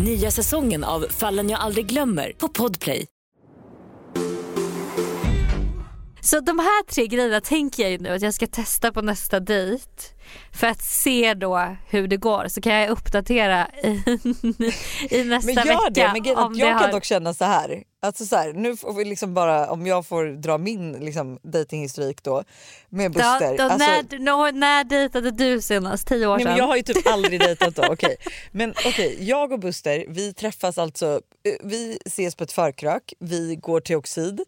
Nya säsongen av Fallen jag aldrig glömmer på Podplay. Så de här tre grejerna tänker jag ju nu att jag ska testa på nästa dejt. För att se då hur det går så kan jag uppdatera i, i nästa men gör vecka. Det, men grejen, om jag det kan har... dock känna så här. Alltså så här, nu får vi liksom bara, om jag får dra min liksom, datinghistorik då med Buster. Ja, då, alltså, när, när, när dejtade du senast? Tio år nej, sedan? men jag har ju typ aldrig dejtat då. Okay. Men okej, okay, jag och Buster vi träffas alltså, eh, vi ses på ett förkrök, vi går till Oxid.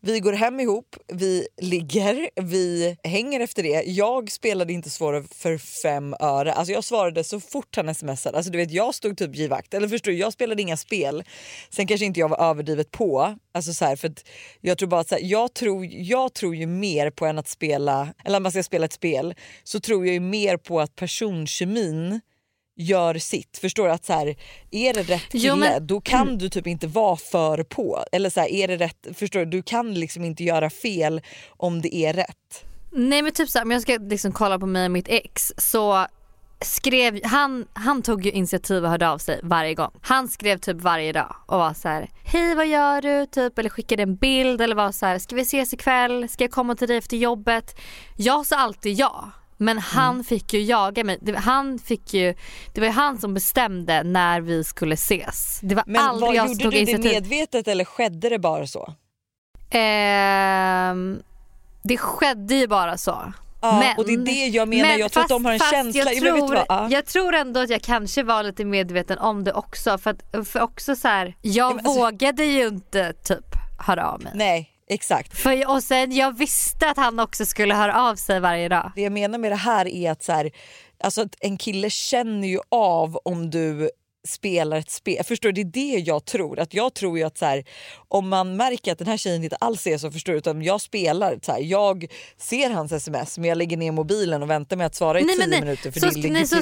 Vi går hem ihop, vi ligger, vi hänger efter det. Jag spelade inte svårare för fem öre. Alltså jag svarade så fort han smsade. Alltså du vet, jag stod typ givakt. Eller förstår du, jag spelade inga spel. Sen kanske inte jag var överdrivet på. Alltså så här, för jag tror bara att så här, jag, tror, jag tror ju mer på än att spela, eller om man ska spela ett spel, så tror jag ju mer på att personkemin gör sitt. Förstår du? Att så här, är det rätt kille Jo, men- då kan du typ inte vara för på. Eller så här, är det rätt, förstår du? Du kan liksom inte göra fel om det är rätt. Nej men typ såhär, om jag ska liksom kolla på mig och mitt ex så skrev, han, han tog ju initiativ och hörde av sig varje gång. Han skrev typ varje dag och var så här: hej vad gör du? Typ, eller skickade en bild eller var så här: ska vi ses ikväll? Ska jag komma till dig efter jobbet? Jag sa alltid ja. Men han Mm. fick ju jaga mig. Det, han fick ju, det var ju han som bestämde när vi skulle ses. Det var Men aldrig vad, jag som gjorde tog du det medvetet eller skedde det bara så? Ehm, det skedde ju bara så. Ja, men, och det är det jag menar, men jag tror att de har en fast känsla. Jag tror, vad? Ja. jag tror ändå att jag kanske var lite medveten om det också. För, att, för också så här, jag men alltså- vågade ju inte typ höra av mig. Nej exakt. För, och sen jag visste att han också skulle höra av sig varje dag. Det jag menar med det här är att, så här, alltså en kille känner ju av om du spelar ett spel. Förstår du? Det är det jag tror. Att jag tror ju att så här, om man märker att den här tjejen inte alls är så förstår du, utan jag spelar. Så här, jag ser hans sms men jag lägger ner mobilen och väntar med att svara i Nej, tio nej. minuter för Så det är sk- nej, så-.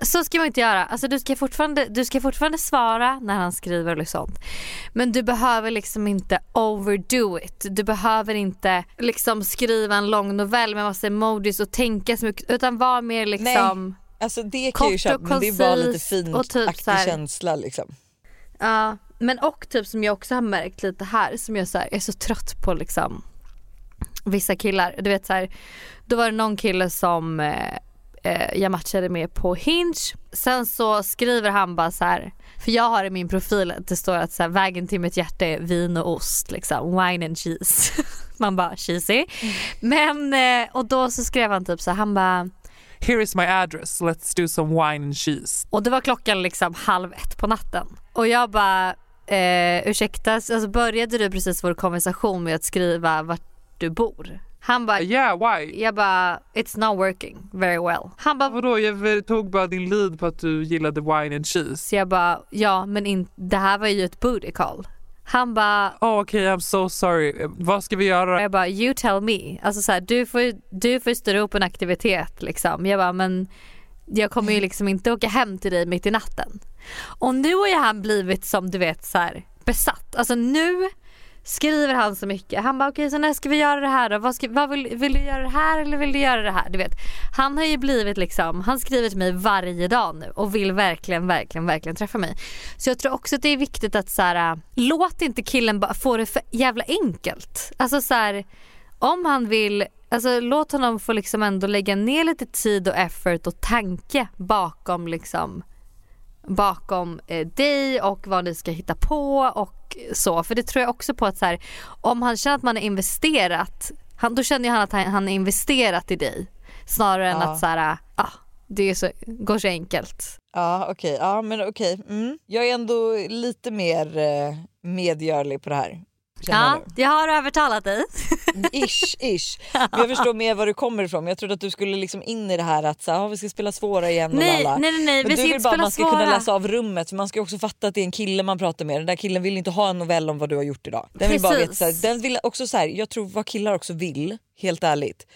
Så ska man inte göra. Alltså, du, ska fortfarande, du ska fortfarande svara när han skriver eller sånt. Men du behöver liksom inte overdo it. Du behöver inte liksom skriva en lång novell med massa emojis och tänka så mycket. Utan var mer liksom... Alltså det kan jag ju Kort och köpa men det är bara lite och typ här- känsla liksom. Ja, men och typ som jag också har märkt lite här som jag så här, är så trött på liksom vissa killar. Du vet så här, då var det någon kille som eh, eh, jag matchade med på Hinge. Sen så skriver han bara så här, för jag har i min profil att det står att så här, vägen till mitt hjärta är vin och ost liksom, wine and cheese. Man bara cheesy. Men och då så skrev han typ så här, han bara Here is my address, let's do some wine and cheese. Och det var klockan liksom halv ett på natten. Och jag bara, eh, ursäkta, alltså började du precis vår konversation med att skriva vart du bor? Han bara, Yeah, why? jag bara, it's not working very well. Han bara, Vadå, jag tog bara din lead på att du gillade wine and cheese. så jag bara, ja men in, det här var ju ett booty call. Han bara, Oh, Okej, I'm so sorry. Vad ska vi göra? jag bara you tell me. Alltså så här, du får du får styra upp en aktivitet liksom. Jag bara men jag kommer ju liksom inte åka hem till dig mitt i natten. Och nu har ju han blivit som du vet så här besatt. Alltså nu skriver han så mycket. Han bara okej så när ska vi göra det här då? Vad, ska, vad vill, vill du göra det här eller vill du göra det här? Du vet. Han har ju blivit liksom, han skriver till mig varje dag nu och vill verkligen, verkligen, verkligen träffa mig. Så jag tror också att det är viktigt att så här, låt inte killen bara få det för jävla enkelt. Alltså så här, om han vill, alltså låt honom få liksom ändå lägga ner lite tid och effort och tanke bakom liksom bakom eh, dig och vad ni ska hitta på och så. För det tror jag också på att så här, om han känner att man är investerat, han, då känner han att han, han är investerat i dig. Snarare än Ja. att så här, ah, det är så, går så enkelt. Ja okej, ja men okej. Mm. Jag är ändå lite mer eh, medgörlig på det här. Ja, jag har övertalat dig. Ish, ish. Men jag förstår mer var du kommer ifrån. Jag trodde att du skulle liksom in i det här att så, ah, vi ska spela svåra igen och Nej, lalla. nej, nej, nej. Men vi du vill bara att man ska kunna svåra. läsa av rummet för man ska också fatta att det är en kille man pratar med. Den där killen vill inte ha en novell om vad du har gjort idag. Den vill bara veta, så här, Precis. den vill också så här, jag tror vad killar också vill, helt ärligt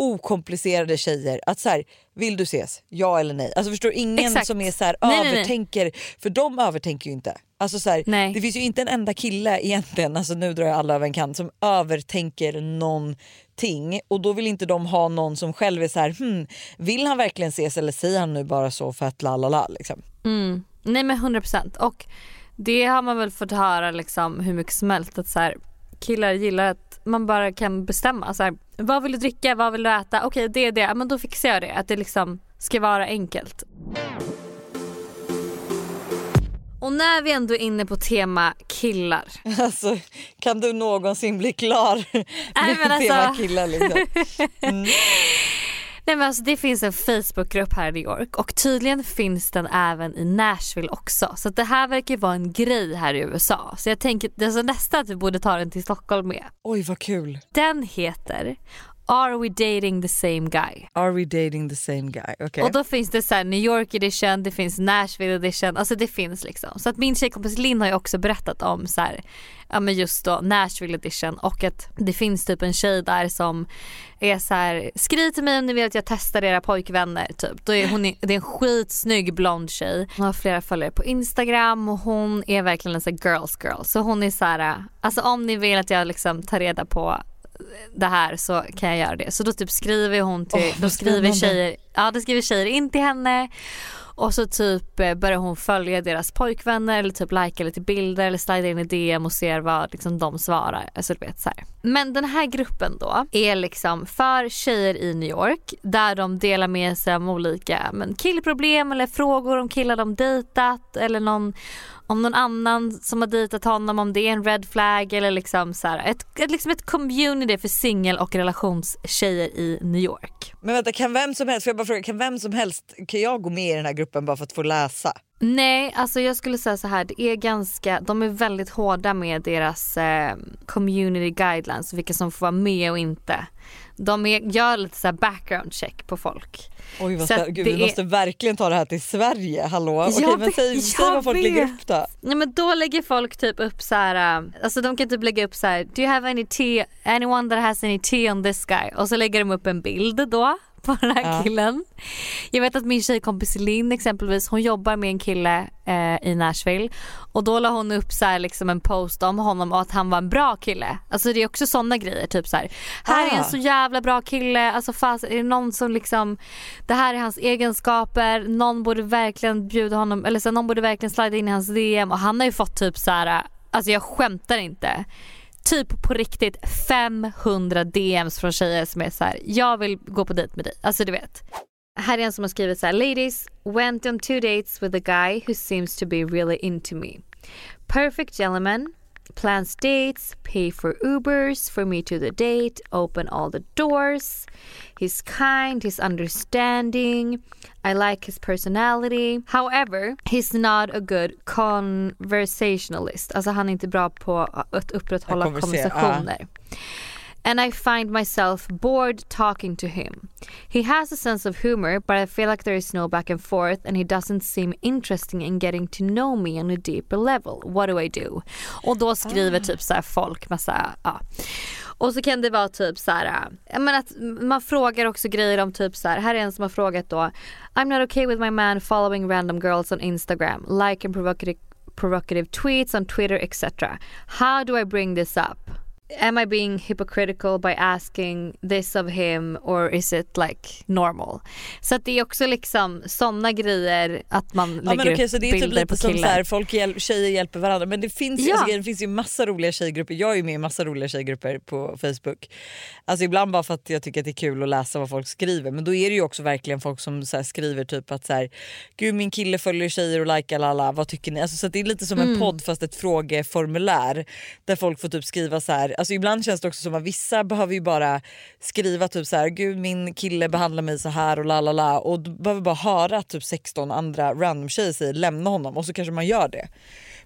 okomplicerade tjejer. Att så här, vill du ses? Ja eller nej? Alltså förstår ingen Exakt. som är så här, Nej, nej, nej. övertänker, för de övertänker ju inte. Alltså så här, det finns ju inte en enda kille egentligen, alltså nu drar jag alla över en kant, som övertänker någonting och då vill inte de ha någon som själv är så här, hmm, vill han verkligen ses eller säger han nu bara så för att la la la liksom. Mm. Nej men 100% och det har man väl fått höra liksom hur mycket som helst att så här, killar gillar att man bara kan bestämma så här, vad vill du dricka, vad vill du äta, okej det är det, men då fixar jag det. Att det liksom ska vara enkelt. Och när vi ändå är inne på tema killar. Alltså kan du någonsin bli klar med Nej, alltså... tema killar liksom? Mm. Nej men alltså det finns en Facebookgrupp här i New York och tydligen finns den även i Nashville också. Så det här verkar vara en grej här i USA. Så jag tänker alltså nästan att vi borde ta den till Stockholm med. Oj vad kul. Den heter Are we dating the same guy? Are we dating the same guy? Okay. Och då finns det så New York edition, det finns Nashville edition, alltså det finns liksom. Så att min tjejkompis Linn har ju också berättat om så här, ja men just då Nashville edition och att det finns typ en tjej där som är så här, skriv till mig om ni vill att jag testar era pojkvänner typ. Då är hon, det är en skitsnygg blond tjej. Hon har flera följare på Instagram och hon är verkligen en sån girls girl. Så hon är så här, alltså om ni vill att jag liksom tar reda på det här så kan jag göra det. Så då typ skriver hon till, oh, då skriver tjejer, ja då skriver tjejer in till henne och så typ eh, börjar hon följa deras pojkvänner eller typ likea lite bilder eller slida in i DM och ser vad liksom, de svarar. Alltså, du vet, så här. Men den här gruppen då är liksom för tjejer i New York där de delar med sig av olika men, killproblem eller frågor om killar de dejtat eller någon om någon annan som har dejtat honom, om det är en red flag eller liksom så här, ett, ett, liksom ett community för singel och relationstjejer i New York. Men vänta kan vem som helst, får jag bara fråga, kan vem som helst, kan jag gå med i den här gruppen bara för att få läsa? Nej, alltså jag skulle säga så här, det är ganska, de är väldigt hårda med deras eh, community guidelines, vilka som får vara med och inte. De är, gör lite så background check på folk. Oj vad så Gud, vi är... måste verkligen ta det här till Sverige, hallå? Okej okay, men säg, säg vad folk vet. lägger upp då. Ja men då lägger folk typ upp så här, äh, alltså de kan typ lägga upp så här, do you have any tea, anyone that has any tea on this guy? Och så lägger de upp en bild då på den här ja. killen. Jag vet att min tjejkompis Linn exempelvis hon jobbar med en kille eh, i Nashville och då la hon upp så här, liksom en post om honom och att han var en bra kille. Alltså det är också sådana grejer typ så här. Här är en ah. så jävla bra kille, alltså fast är det någon som liksom det här är hans egenskaper, någon borde verkligen bjuda honom eller så någon borde verkligen slida in i hans DM och han har ju fått typ så här, alltså jag skämtar inte typ på riktigt 500 DMs från tjejer som är så här, jag vill gå på dejt med dig. Alltså du vet. Här är en som har skrivit så här, ladies went on two dates with a guy who seems to be really into me. Perfect gentleman, plans dates, pay for Ubers for me to the date, open all the doors. He's kind, he's understanding. I like his personality. However, he's not a good conversationalist. Alltså han är inte bra på att upprätthålla konversationer. Uh. And I find myself bored talking to him. He has a sense of humor, but I feel like there is no back and forth and he doesn't seem interesting in getting to know me on a deeper level. What do I do? Och då skriver typ så folk massa, ja. Och så kan det vara typ så här, men att man frågar också grejer om typ så här, här är en som har frågat då I'm not okay with my man following random girls on Instagram, like and provocative, provocative tweets on Twitter etc. How do I bring this up? Am I being hypocritical by asking this of him or is it like normal? Så att det är också liksom sådana grejer att man ja, lägger men okay, upp så det är typ bilder typ lite på killar. Som så här, folk hjäl tjejer hjälper varandra men det finns, ja. alltså, det finns ju massa roliga tjejgrupper. Jag är med i massa roliga tjejgrupper på Facebook. Alltså ibland bara för att jag tycker att det är kul att läsa vad folk skriver men då är det ju också verkligen folk som så skriver typ att så här, gud min kille följer tjejer och likar lala vad tycker ni? Alltså, så det är lite som mm. en podd fast ett frågeformulär där folk får typ skriva så här Alltså ibland känns det också som att vissa behöver ju bara skriva typ så här, gud min kille behandlar mig så här och la la la och behöver bara höra typ 16 andra random tjejer säger lämna honom och så kanske man gör det.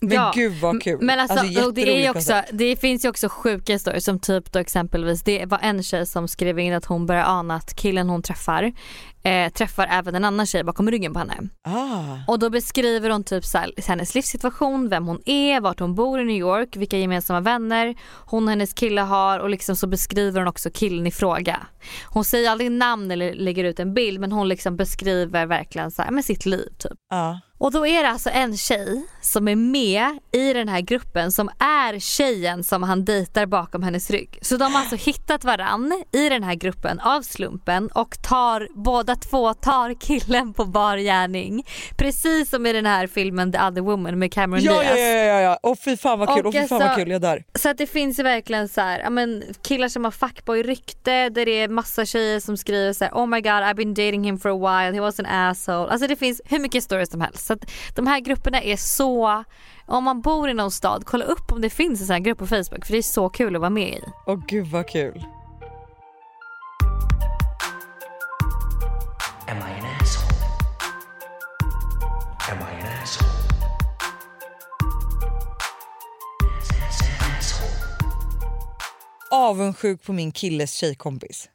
Men ja, gud vad kul. Men alltså, alltså det, är också, det finns ju också sjuka historier som typ då exempelvis det var en tjej som skrev in att hon börjar ana att killen hon träffar eh, träffar även en annan tjej bakom ryggen på henne. Ah. Och då beskriver hon typ så här, hennes livssituation, vem hon är, vart hon bor i New York, vilka gemensamma vänner hon och hennes kille har och liksom så beskriver hon också killen i fråga. Hon säger aldrig namn eller lägger ut en bild men hon liksom beskriver verkligen så här, med sitt liv typ. Ah. Och då är det alltså en tjej som är med i den här gruppen som är tjejen som han dejtar bakom hennes rygg. Så de har alltså hittat varann i den här gruppen av slumpen och tar båda två tar killen på bar gärning. Precis som i den här filmen The other woman med Cameron Ja Diaz. ja ja ja, ja. Åh fy fan vad kul, Och åh fy fan vad kul, jag dör. Så att det finns verkligen så här, men, killar som har fuckboy-rykte där det är massa tjejer som skriver så här: Oh my god I've been dating him for a while, he was an asshole. Alltså det finns hur mycket stories som helst. Så att de här grupperna är så, om man bor i någon stad, kolla upp om det finns en sån här grupp på Facebook för det är så kul att vara med i. Åh gud vad kul. Avundsjuk på min killes tjejkompis.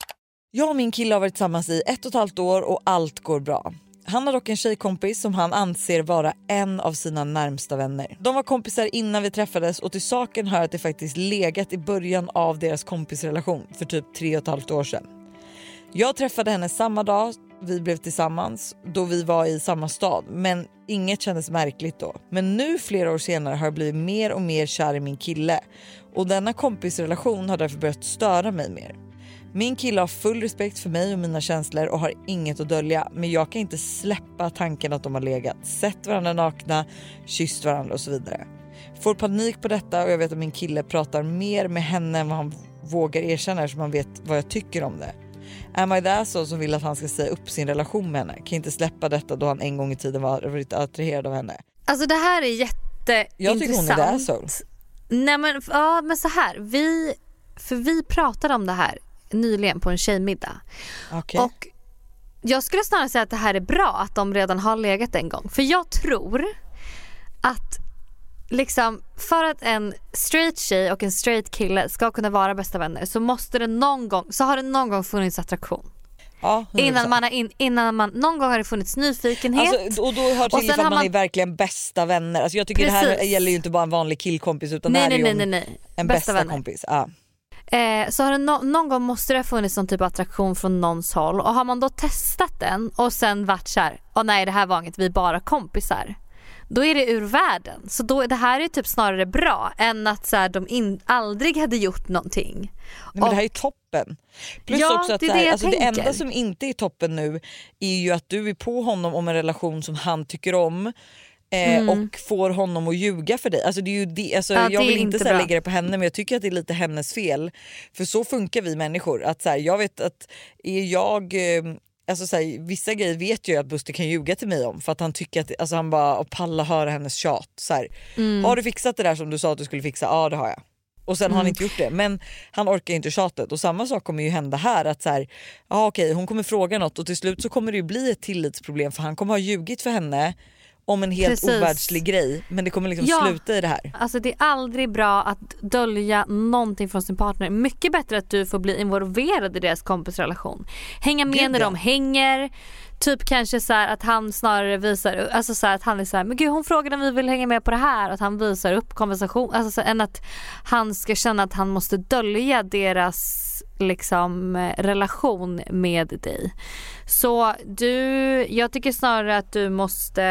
Jag och min kille har varit tillsammans i ett och ett halvt år och allt går bra. Han har dock en tjejkompis som han anser vara en av sina närmsta vänner. De var kompisar innan vi träffades och till saken hör att det faktiskt legat i början av deras kompisrelation för typ tre och ett halvt år sedan. Jag träffade henne samma dag vi blev tillsammans då vi var i samma stad men inget kändes märkligt då. Men nu flera år senare har jag blivit mer och mer kär i min kille och denna kompisrelation har därför börjat störa mig mer. Min kille har full respekt för mig och mina känslor och har inget att dölja men jag kan inte släppa tanken att de har legat, sett varandra nakna, kysst varandra och så vidare. Får panik på detta och jag vet att min kille pratar mer med henne än vad han vågar erkänna eftersom han vet vad jag tycker om det. Am I the asshole som vill att han ska säga upp sin relation med henne? Kan inte släppa detta då han en gång i tiden var varit attraherad av henne. Alltså det här är jätteintressant. Jag tycker hon är the asshole. Nej men, ja, men så här, vi, för vi pratade om det här nyligen på en tjejmiddag. Okej. Och jag skulle snarare säga att det här är bra att de redan har legat en gång. För jag tror att liksom för att en straight tjej och en straight kille ska kunna vara bästa vänner så måste det någon gång, så har det någon gång funnits attraktion. Ja, 100%. Innan man, har in, innan man, någon gång har det funnits nyfikenhet. Alltså, och då hör Och till att har man, man- är verkligen bästa vänner. Alltså jag tycker det här Precis. gäller ju inte bara en vanlig killkompis utan det nej här nej är ju nej en, nej. en Bästa bästa, kompis. Ja. Eh, så har det no- någon gång måste det ha funnits någon typ av attraktion från någons håll och har man då testat den och sen varit såhär, åh nej det här var inget, vi är bara kompisar. Då är det ur världen. Så då, det här är typ snarare bra än att så här, de in, aldrig hade gjort någonting. Nej, men det här är toppen. Plus Ja, också att det här, det jag alltså det enda som inte är toppen nu är ju att du är på honom om en relation som han tycker om eh, och får honom att ljuga för dig. Alltså det är ju det, alltså Mm. Ja, jag vill inte så här lägga det på henne men jag tycker att det är lite hennes fel. För så funkar vi människor. Att så här, jag vet att är jag eh, Alltså så här, vissa grejer vet jag ju att Buster kan ljuga till mig om för att han tycker att alltså han bara och palla höra hennes tjat. Så här, Mm. Har du fixat det där som du sa att du skulle fixa? Ja det har jag. Och sen har Mm. han inte gjort det. Men han orkar inte tjatet och samma sak kommer ju hända här. att så här, ja, okej, Hon kommer fråga något och till slut så kommer det ju bli ett tillitsproblem för han kommer ha ljugit för henne om en helt Precis. ovärldslig grej men det kommer liksom Ja. sluta i det här. Alltså det är aldrig bra att dölja någonting från sin partner. Mycket bättre att du får bli involverad i deras kompisrelation. Hänga med Gud, när ja. de hänger. Typ kanske så här att han snarare visar, alltså så här att han är så här, men gud hon frågade om vi vill hänga med på det här. Att han visar upp konversation, alltså så, än att han ska känna att han måste dölja deras liksom eh, relation med dig. Så du, jag tycker snarare att du måste,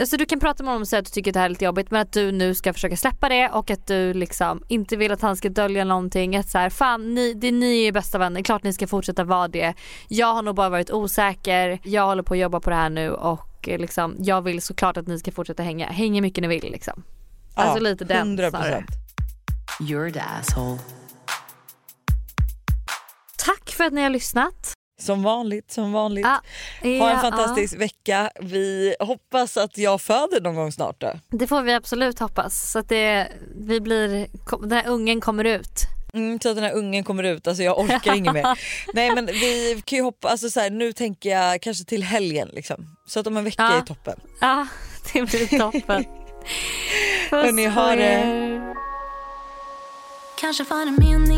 alltså du kan prata med honom och säga att du tycker att det här är lite jobbigt men att du nu ska försöka släppa det och att du liksom inte vill att han ska dölja någonting. Att så här, fan ni, det, ni är bästa vänner, klart ni ska fortsätta vara det. Jag har nog bara varit osäker, jag håller på att jobba på det här nu och eh, liksom, jag vill såklart att ni ska fortsätta hänga, häng hur mycket ni vill liksom. Alltså Ja, lite den 100%. snarare. You're the asshole. Tack för att ni har lyssnat. Som vanligt, som vanligt. Ah, Ha ja, en fantastisk vecka. Vi hoppas att jag föder någon gång snart. Då. det får vi absolut hoppas. Så att det, vi blir, den här ungen kommer ut. Mm, så att den här ungen kommer ut, alltså jag orkar inget mer. Nej men vi kan ju hoppa, alltså så här, nu tänker jag kanske till helgen liksom. Så att om en vecka Ja. är toppen. Ja, det blir toppen. Puss Hörni, ha på det. er. Kanske var det meningen